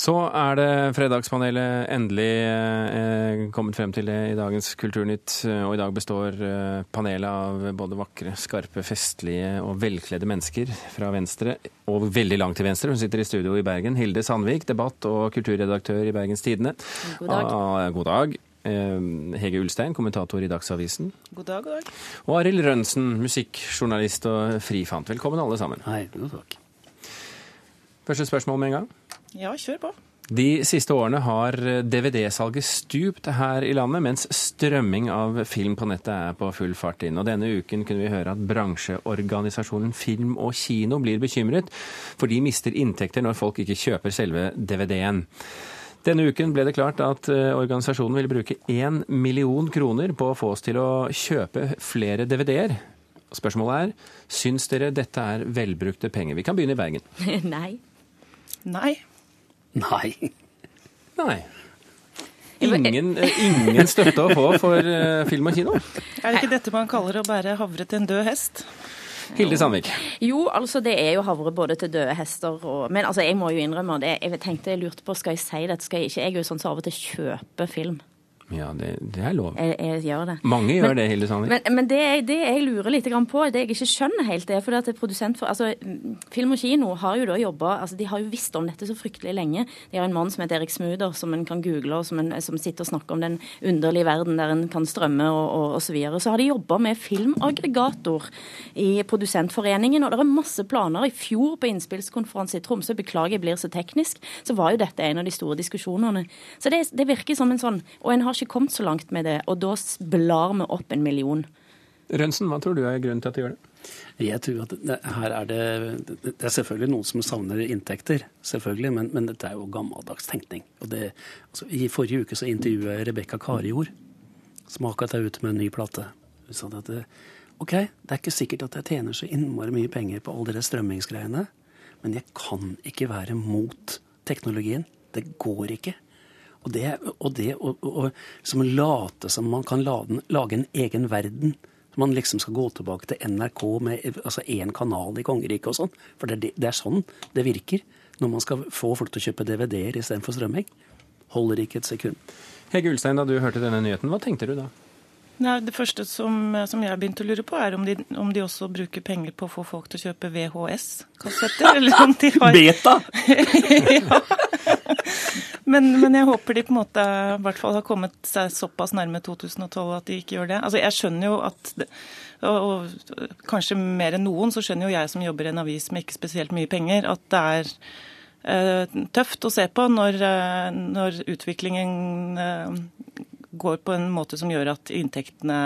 Så er det Fredagspanelet endelig eh, kommet frem til det i dagens Kulturnytt. Og i dag består eh, panelet av både vakre, skarpe, festlige og velkledde mennesker fra venstre og veldig langt til venstre. Hun sitter i studio i Bergen. Hilde Sandvik, debatt- og kulturredaktør i Bergens Tidende. God dag. Ah, god dag. Eh, Hege Ulstein, kommentator i Dagsavisen. God dag, god dag. Og Arild Rønsen, musikkjournalist og frifant. Velkommen alle sammen. Hei, god takk. Første spørsmål med en gang. Ja, kjør på. De siste årene har DVD-salget stupt her i landet, mens strømming av film på nettet er på full fart inn. Og denne uken kunne vi høre at bransjeorganisasjonen Film og Kino blir bekymret, for de mister inntekter når folk ikke kjøper selve DVD-en. Denne uken ble det klart at eh, organisasjonen vil bruke én million kroner på å få oss til å kjøpe flere DVD-er. Spørsmålet er, syns dere dette er velbrukte penger? Vi kan begynne i Bergen. Nei. Nei. Nei. Nei. Ingen, eh, ingen støtte å få for eh, film og kino. Er det ikke dette man kaller å bære havre til en død hest? Hilde Sandvik. Jo, altså det er jo havre både til døde hester og Men altså, jeg må jo innrømme det. Jeg tenkte jeg lurte på, skal jeg si dette, skal jeg ikke? Jeg er jo sånn som av og til kjøper film. Ja, det, det er lov. Jeg, jeg gjør det. Mange gjør Men- det, Hilde Sandvik. Men, men det, det jeg lurer litt på, det jeg ikke skjønner helt, det er fordi at det er produsent for altså, Film og Kino har jo da jobba altså, De har jo visst om dette så fryktelig lenge. De har en mann som heter Erik Smuder, som en kan google, og som, en, som sitter og snakker om den underlige verden der en kan strømme og, og, og så videre. Så har de jobba med filmaggregator i Produsentforeningen, og det er masse planer. I fjor på innspillskonferanse i Tromsø, beklager jeg blir så teknisk, så var jo dette en av de store diskusjonene. Så det, det virker som en sånn Og en har ikke kommet så langt med det, og da blar vi opp en million. Rønsen, hva tror du er grunnen til at de gjør det? Jeg tror at det, her er det Det er selvfølgelig noen som savner inntekter, selvfølgelig, men, men dette er jo gammeldags tenkning. Og det, altså, I forrige uke så intervjuet jeg Rebekka Karijord, som akkurat er ute med en ny plate. Hun sa at det, OK, det er ikke sikkert at jeg tjener så innmari mye penger på alle de strømmingsgreiene, men jeg kan ikke være mot teknologien. Det går ikke. Og det, og det og, og, og, som å late som man kan lage, lage en egen verden. Man liksom skal gå tilbake til NRK med altså én kanal i kongeriket og sånn. For det, er det, det er sånn det virker når man skal få folk til å kjøpe DVD-er istedenfor strømming. Holder ikke et sekund. Hege Ulstein, da du hørte denne nyheten, hva tenkte du da? Nei, det første som, som jeg begynte å lure på, er om de, om de også bruker penger på å få folk til å kjøpe VHS-kassetter. Eller om de har Beta! ja. Men, men jeg håper de på en måte hvert fall har kommet seg såpass nærme 2012 at de ikke gjør det. Altså, Jeg skjønner jo at det, og, og kanskje mer enn noen, så skjønner jo jeg som jobber i en avis med ikke spesielt mye penger, at det er eh, tøft å se på når, eh, når utviklingen eh, går på en måte som gjør at inntektene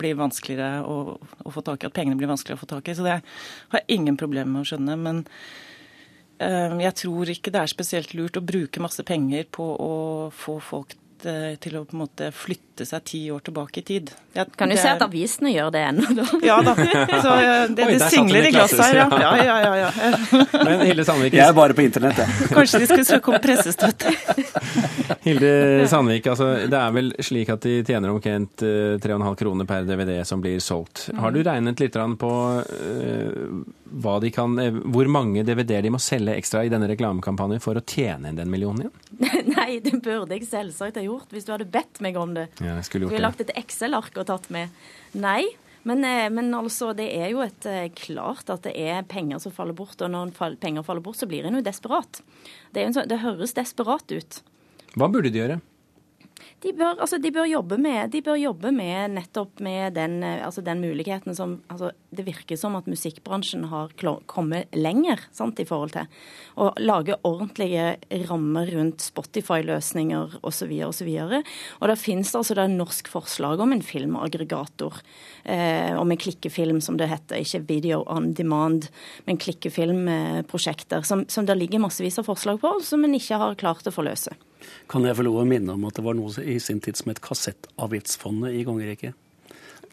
blir vanskeligere å, å få tak i, at pengene blir vanskeligere å få tak i. Så det har jeg ingen problemer med å skjønne. Men jeg tror ikke det er spesielt lurt å bruke masse penger på å få folk eh, til å på en måte flytte seg ti år tilbake i tid. Jeg, Kan du se er- at avisene gjør det ennå, da. Ja da. Så eh, det, Oi, det singler i glasset her, ja. ja, ja, ja, ja. Men Hilde Sandvik, Jeg er bare på internett, jeg. Kanskje de skulle søke om pressestøtte. Hilde Sandvik altså, det er vel slik at de tjener omtrent eh, 3,5 kroner per DVD som blir solgt. Har du regnet litt på eh, kan, eh, hvor mange DVD-er de må selge ekstra i denne reklamekampanjen for å tjene inn den millionen igjen? Nei, det burde jeg selvsagt ha gjort hvis du hadde bedt meg om det. Ja, jeg skulle Vi har gjort lagt et Excel-ark og tatt med. Nei, men, eh, men altså, det er jo et, eh, klart at det er penger som faller bort. Og når fall, penger faller bort, så blir en jo desperat. Det, er jo en sånn, det høres desperat ut. Hva burde de gjøre? De bør, altså, de bør, jobbe, med, de bør jobbe med nettopp med den, eh, altså, den muligheten som altså, Det virker som at musikkbransjen har kommet lenger sant, i forhold til å lage ordentlige rammer rundt Spotify-løsninger osv. osv. Og det finnes altså det er norsk forslag om en filmaggregator. Eh, om en klikkefilm, som det heter. Ikke video on demand, men klikkefilmprosjekter. Som, som det ligger massevis av forslag på, som en ikke har klart å forløse. Kan jeg få lov å minne om at det var noe i sin tid som het Kassettavgiftsfondet i kongeriket?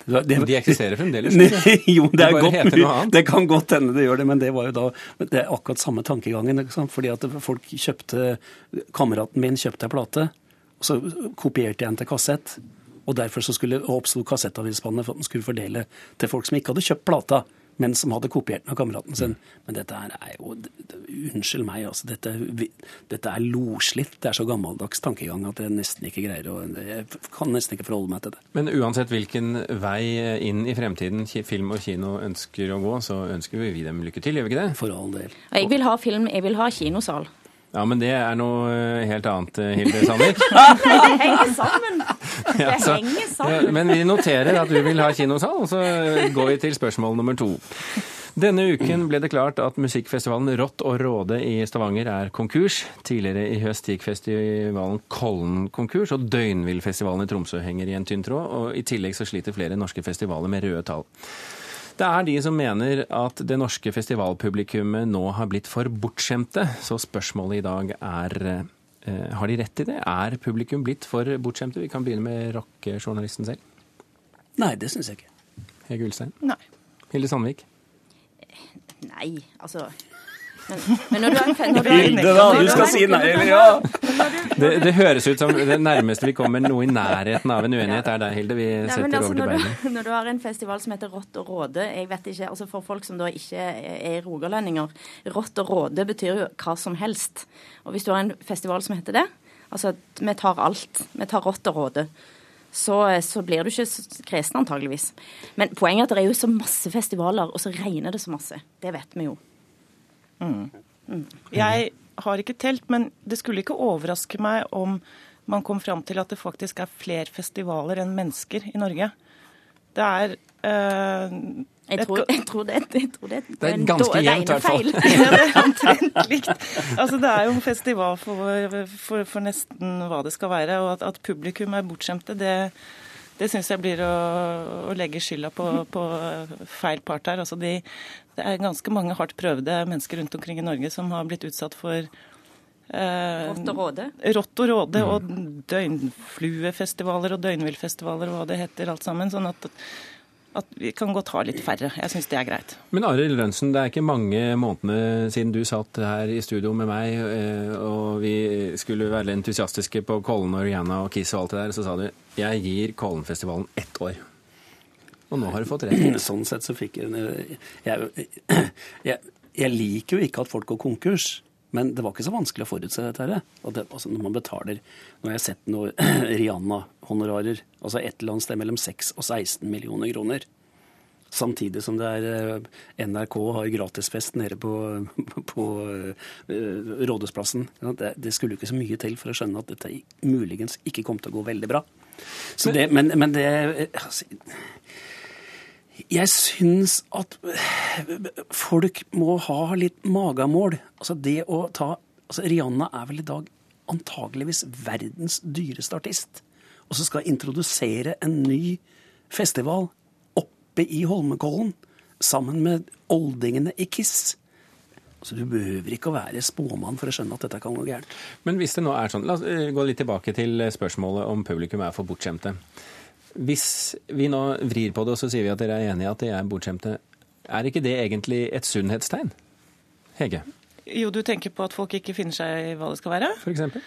Det, det, De eksisterer fremdeles. Ikke? jo, det, er godt, det kan godt hende det gjør det, men det var jo da Det er akkurat samme tankegangen. Fordi at folk kjøpte Kameraten min kjøpte ei plate, og så kopierte jeg den til kassett. Og derfor så skulle oppsto Kassettavgiftsfondet for at den skulle fordele til folk som ikke hadde kjøpt plata, men som hadde kopiert den av kameraten sin. Men dette er jo Unnskyld meg, altså. Dette, dette er loslitt. Det er så gammeldags tankegang at jeg nesten ikke greier å Jeg kan nesten ikke forholde meg til det. Men uansett hvilken vei inn i fremtiden film og kino ønsker å gå, så ønsker vi dem lykke til, gjør vi ikke det? For all del. Jeg vil ha film, jeg vil ha kinosal. Ja, men det er noe eh, helt annet, eh, Hilde Sandvik. det henger sammen. Det henger sammen. Men vi noterer at du vil ha kinosal, og så går vi til spørsmål nummer to. Denne uken ble det klart at musikkfestivalen Rått og Råde i Stavanger er konkurs. Tidligere i høst gikk festivalen Kollen konkurs, og Døgnvillfestivalen i Tromsø henger i en tynn tråd. Og i tillegg så sliter flere norske festivaler med røde tall. Det er de som mener at det norske festivalpublikummet nå har blitt for bortskjemte. Så spørsmålet i dag er eh, har de rett i det? Er publikum blitt for bortskjemte? Vi kan begynne med rockejournalisten selv. Nei, det syns jeg ikke. Hege Ulstein? Nei. Hilde Sandvik? Nei, altså men, men når du har, når du har Hilde, da! Du skal si nei eller ja! Det, det, høres ut som det nærmeste vi kommer noe i nærheten av en uenighet, er deg, Hilde. Vi setter nei, altså, over til beinet. Når du har en festival som heter Rått og Råde, jeg vet ikke, altså for folk som da ikke er rogalendinger Rått og Råde betyr jo hva som helst. Og hvis du har en festival som heter det, altså vi tar alt. Vi tar Rått og Råde. Så, så, blir du ikke kresen, antageligvis. Men poenget er at det er jo så masse festivaler, og så regner det så masse. Det vet vi jo. Mm. Mm. Jeg har ikke telt, men det skulle ikke overraske meg om man kom fram til at det faktisk er flere festivaler enn mennesker i Norge. Det er uh, jeg tror, jeg tror, det, jeg tror det, det er ganske jevnt, i hvert fall. ja, det er omtrent likt. Altså, det er jo en festival for, for, for, nesten hva det skal være. Og at, at publikum er bortskjemte, det, det syns jeg blir å, å legge skylda på, på, feil part her. Altså de, det er ganske mange hardt prøvde mennesker rundt omkring i Norge som har blitt utsatt for eh, Rått og råde? Rått og råde, mm. og døgnfluefestivaler og døgnvillfestivaler og hva det heter alt sammen. sånn at at vi kan godt ha litt færre. Jeg syns det er greit. Men Arild Lønnsen, det er ikke mange månedene siden du satt her i studio med meg, eh, og vi skulle være entusiastiske på Kollen og Rihanna og Kiss og alt det der, så sa du jeg gir Kollenfestivalen ett år. Og nå har du fått rett. Sånn sett så fikk jeg jeg, jeg, jeg liker jo ikke at folk går konkurs. Men det var ikke så vanskelig å forutse dette. her. Det, altså når man betaler Nå har jeg sett noen Rihanna-honorarer. Altså et eller annet sted mellom 6 og 16 millioner kroner. Samtidig som det er eh, NRK har gratisfest nede på, på uh, Rådhusplassen. Det, det, skulle ikke så mye til for å skjønne at dette muligens ikke kom til å gå veldig bra. Det, men, men det altså, jeg syns at folk må ha litt magamål. Altså det å ta altså Rihanna er vel i dag antageligvis verdens dyreste artist. Og så skal introdusere en ny festival oppe i Holmenkollen sammen med oldingene i Kiss. Så Du behøver ikke å være spåmann for å skjønne at dette kan gå gærent. Men hvis det nå er sånn, La oss eh, gå litt tilbake til spørsmålet om publikum er for bortskjemte. Hvis vi nå vrir på det og så sier vi at dere er enige i at de er bortskjemte, er ikke det egentlig et sunnhetstegn? Hege? Jo, du tenker på at folk ikke finner seg i hva det skal være? For eksempel?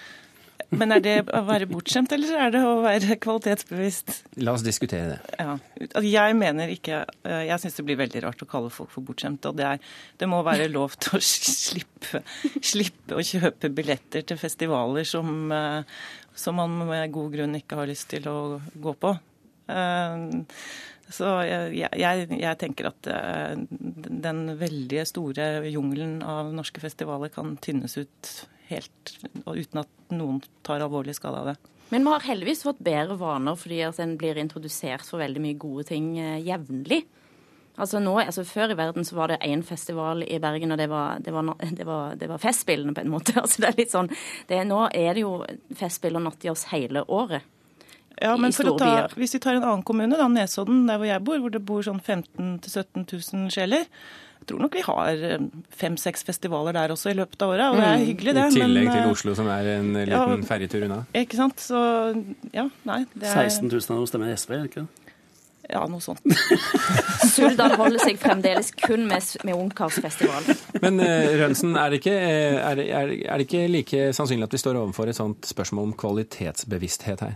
Men er det å være bortskjemt, eller er det å være kvalitetsbevisst? La oss diskutere det. Ja. Altså, jeg mener ikke eh, Jeg syns det blir veldig rart å kalle folk for bortskjemte. Og det, er, det må være lov til å slippe, slippe, å kjøpe billetter til festivaler som, eh, som man med god grunn ikke har lyst til å gå på. Eh, så jeg, jeg, jeg, tenker at eh, den veldig store jungelen av norske festivaler kan tynnes ut helt uten at noen tar alvorlig skade av det. Men vi har heldigvis fått bedre vaner fordi at en blir introdusert for veldig mye gode ting eh, jevnlig. Altså nå, altså Før i verden så var det én festival i Bergen, og det var, det var, det var, det var Festspillene på en måte. Altså det er litt sånn, Nå er det jo Festspill og nattjazz hele året. Ja, men for å ta, Hvis vi tar en annen kommune, da, Nesodden, der hvor jeg bor, hvor det bor sånn 15 000-17 000 sjeler. Jeg tror nok vi har eh, fem-seks festivaler der også i løpet av året, og det er mm. hyggelig, det. I tillegg men, til eh, Oslo, som er en liten ja, ferjetur unna. Ikke sant. Så ja, nei. Det er 16 000 av dem stemmer SV, ikke det? Ja, noe sånt. Suldal holder seg fremdeles kun med, med Ungkarsfestivalen. Men uh, Rønsen, er det, ikke, er, er, er det ikke like sannsynlig at vi står overfor et sånt spørsmål om kvalitetsbevissthet her?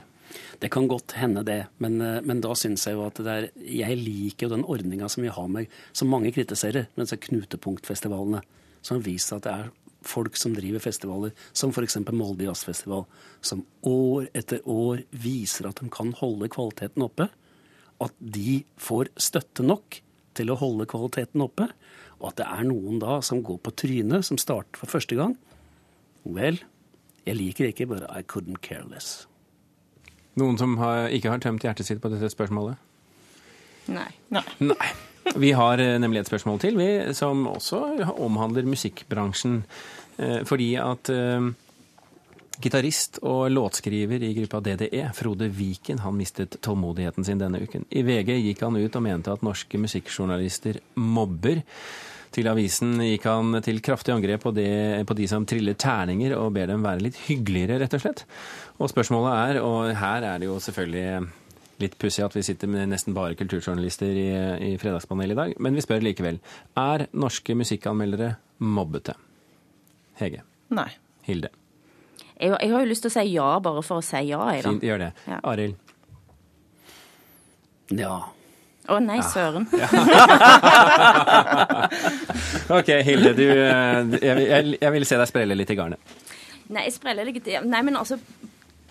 Det kan godt hende, det. Men, eh, men da syns jeg jo at det er Jeg liker jo den ordninga som vi har med, som mange kritiserer, med disse knutepunktfestivalene. Som har vist at det er folk som driver festivaler, som f.eks. Molde Jazzfestival, som år etter år viser at de kan holde kvaliteten oppe. At de får støtte nok til å holde kvaliteten oppe. Og at det er noen da som går på trynet, som starter for første gang. Vel, jeg liker ikke, bare I couldn't care less. Noen som har, ikke har tømt hjertet sitt på dette spørsmålet? Nei. Nei. Nei. Vi har eh, nemlig et spørsmål til, vi, som også omhandler musikkbransjen. Eh, Fordi at eh, gitarist og låtskriver i gruppa DDE, Frode Viken, han mistet tålmodigheten sin denne uken. I VG gikk han ut og mente at norske musikkjournalister mobber. Til avisen gikk han til kraftig angrep på, det, på de som triller terninger, og ber dem være litt hyggeligere, rett og slett. Og spørsmålet er, og her er det jo selvfølgelig litt pussig at vi sitter med nesten bare kulturjournalister i, i Fredagspanelet i dag, men vi spør likevel. Er norske musikkanmeldere mobbete? Hege. Nei. Hilde. Jeg, jeg har jo lyst til å si ja, bare for å si ja. Jeg, da. Fint, gjør det. Ja. Arild. Ja. Å nei, søren. Ok, Hilde, du, eh, jeg, jeg, jeg vil se deg sprelle litt i garnet. Nei, jeg spreller litt Nei, men altså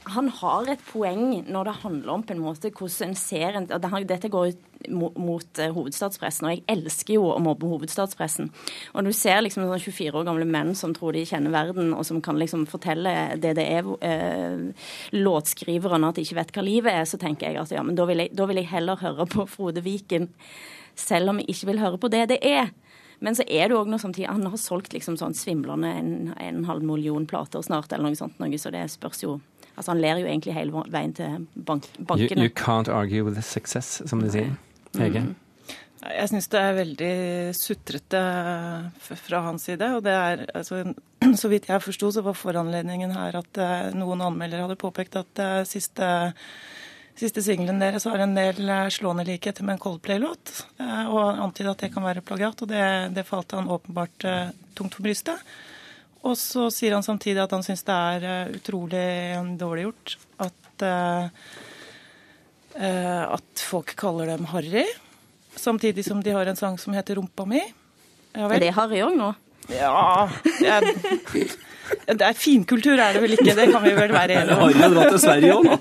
han har et poeng når det handler om på en måte hvordan en ser en, Dette går jo mot, mot eh, hovedstadspressen, og jeg elsker jo å mobbe hovedstadspressen. Og du ser liksom sånn 24 år gamle menn som tror de kjenner verden, og som kan liksom fortelle det det er eh, låtskriverne at de ikke vet hva livet er, så tenker jeg at ja, men da vil jeg, da vil jeg heller høre på Frode Viken, selv om jeg ikke vil høre på det det er. Men så er det òg noe samtidig Han har solgt liksom sånn svimlende en, en halv million plater snart, eller noe sånt, noe, så det spørs jo Altså Han ler jo egentlig hele veien til bank, bankene. you can't argue with success, som de sier. Hege. Jeg syns det er veldig sutrete fra hans side. Og det er, altså, så vidt jeg forsto, så var foranledningen her at eh, noen anmeldere hadde påpekt at eh, siste, siste singelen deres har en del eh, slående likheter med en Coldplay-låt. eh, Og antydet at det kan være plagiat, og det, det falt han åpenbart eh, tungt for brystet. Og så sier han samtidig at han syns det er eh, utrolig dårlig gjort at eh, eh, at folk kaller dem harry. Samtidig som de har en sang som heter 'Rumpa mi'. Ja Er det Harry òg nå? Ja jeg, det er Finkultur er det vel ikke, det kan vi vel være enige om. Har har dratt til Sverige òg, nå.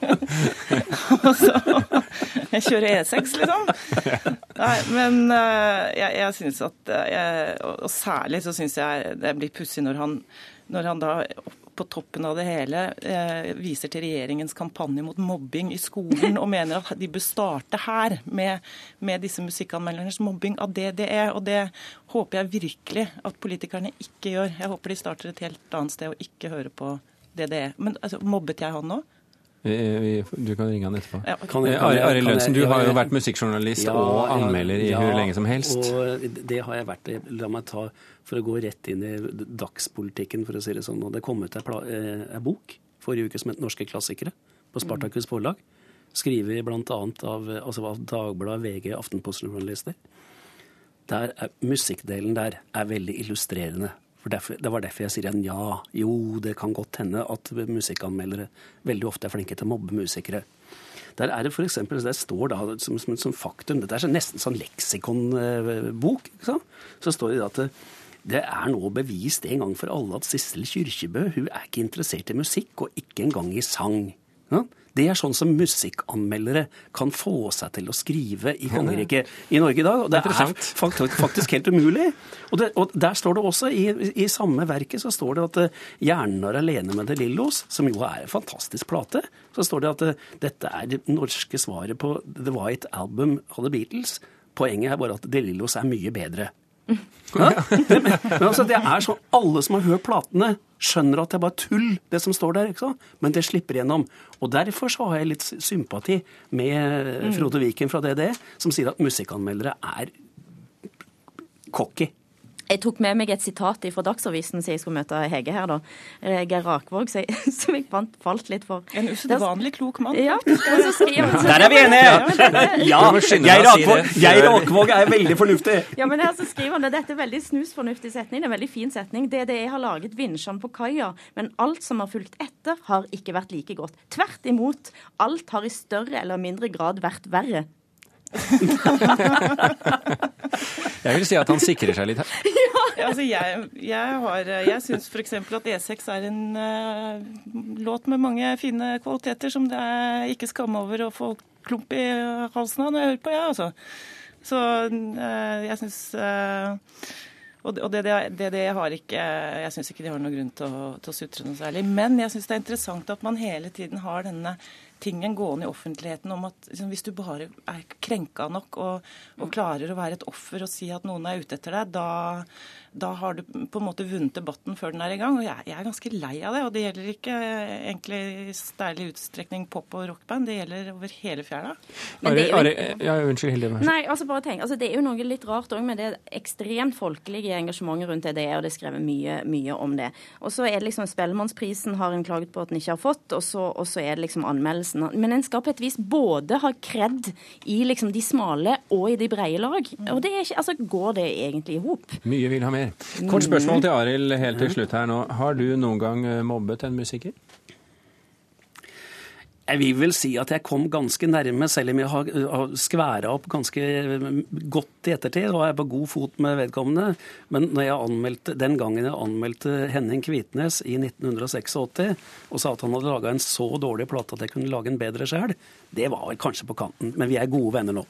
Altså, jeg kjører E6, liksom. Nei, men eh, jeg, jeg syns at eh, jeg, og særlig så syns jeg det blir pussig når han, når han da på toppen av det hele eh, viser til regjeringens kampanje mot mobbing i skolen, og mener at de bør starte her med, med disse musikkanmeldernes mobbing av DDE. Og det håper jeg virkelig at politikerne ikke gjør. Jeg håper de starter et helt annet sted og ikke hører på DDE. Men altså, mobbet jeg han nå? Vi- vi- Du kan ringe han etterpå. Ja. Kan jeg- Eh, kan jeg- Ari kan Lønsen, du har jo vært musikkjournalist Ja, og anmelder i ja, hvor lenge som helst. Og det har jeg vært. La meg ta, for å gå rett inn i dagspolitikken, for å si det sånn. Og det kom ut ei eh, bok forrige uke som het 'Norske klassikere' på Spartakus forlag. Skrevet bl.a. av, altså av Dagbladet, VG, Aftenposten-journalister. Der er, musikkdelen der er veldig illustrerende. For derfor, det var derfor jeg sier en ja. Jo, det kan godt hende at musikkanmeldere veldig ofte er flinke til å mobbe musikere. Der er det for eksempel, det står da som, som, som faktum, dette er nesten sånn leksikonbok, så står det at det er nå bevist en gang for alle at Sissel Kyrkjebø hun er ikke interessert i musikk, og ikke engang i sang. Ja? Det er sånn som musikkanmeldere kan få seg til å skrive i kongeriket i Norge i dag. Og det er faktisk helt umulig. Og, det, og der står det også, i, i samme verket, så står det at eh, 'Hjernen er alene med De Lillos', som jo er en fantastisk plate, så står det at eh, dette er det norske svaret på The White Album av The Beatles. Poenget er bare at De Lillos er mye bedre. Ja? Det, men altså, det er sånn, Alle som har hørt platene, skjønner at det er bare tull, det som står der. ikke sant? Men det slipper gjennom. Og Derfor så har jeg litt sympati med Frode Viken fra DDE, som sier at musikkanmeldere er cocky. Jeg tok med meg et sitat fra Dagsavisen siden jeg skulle møte Hege her, da. Eh, Geir Rakvåg, som jeg, fant, falt litt for. En usedvanlig klok mann. Ja, Der er vi enige! Ja, Geir å si Akvåg, det Geir før- er veldig fornuftig. Ja, men her så skriver han det. Dette er veldig snusfornuftig setning. Det er en veldig fin setning. DDE har laget vinsjene på kaia, men alt som har fulgt etter, har ikke vært like godt. Tvert imot. Alt har i større eller mindre grad vært verre. Jeg vil si at han sikrer seg litt her. Ja, altså jeg, jeg, har, jeg syns f.eks. at E6 er en uh, låt med mange fine kvaliteter som det er ikke skam over å få klump i halsen av når jeg hører på, jeg, ja, altså. Så uh, jeg syns uh, og det, det, det, det har ikke Jeg syns ikke de har noen grunn til å, til å sutre noe særlig. Men jeg syns det er interessant at man hele tiden har denne tingen gående i offentligheten om at liksom, hvis du bare er krenka nok og, og klarer å være et offer og si at noen er ute etter deg, da, da har du på en måte vunnet debatten før den er i gang. Og jeg, jeg er ganske lei av det. Og det gjelder ikke egentlig i særlig utstrekning pop- og rockband, det gjelder over hele fjæra. Er ja, unnskyld, Hilde. Nei, altså bare tenk, altså Det er jo noe litt rart òg med det ekstremt folkelige engasjementet rundt det, og det er skrevet mye, mye om det. Og så er det liksom Spellemannsprisen har en klaget på at den ikke har fått, og så, og så er det liksom anmeldelsen. Men en skal på et vis både ha kred i liksom de smale og i de breie lag. Og det er ikke, altså går det egentlig i hop? Mye vil ha mer. Kort spørsmål til Arild helt til slutt her nå. Har du noen gang eh, mobbet en musiker? Jeg vil vel si at jeg kom ganske nærme, selv om jeg har, har skværa opp ganske godt i ettertid, og er på god fot med vedkommende. Men anmeldte, den gangen jeg anmeldte Henning Kvitnes i 1986 og sa at han hadde laga en så dårlig plate at jeg kunne lage en bedre sjøl, det var kanskje på kanten. Men vi er gode venner nå.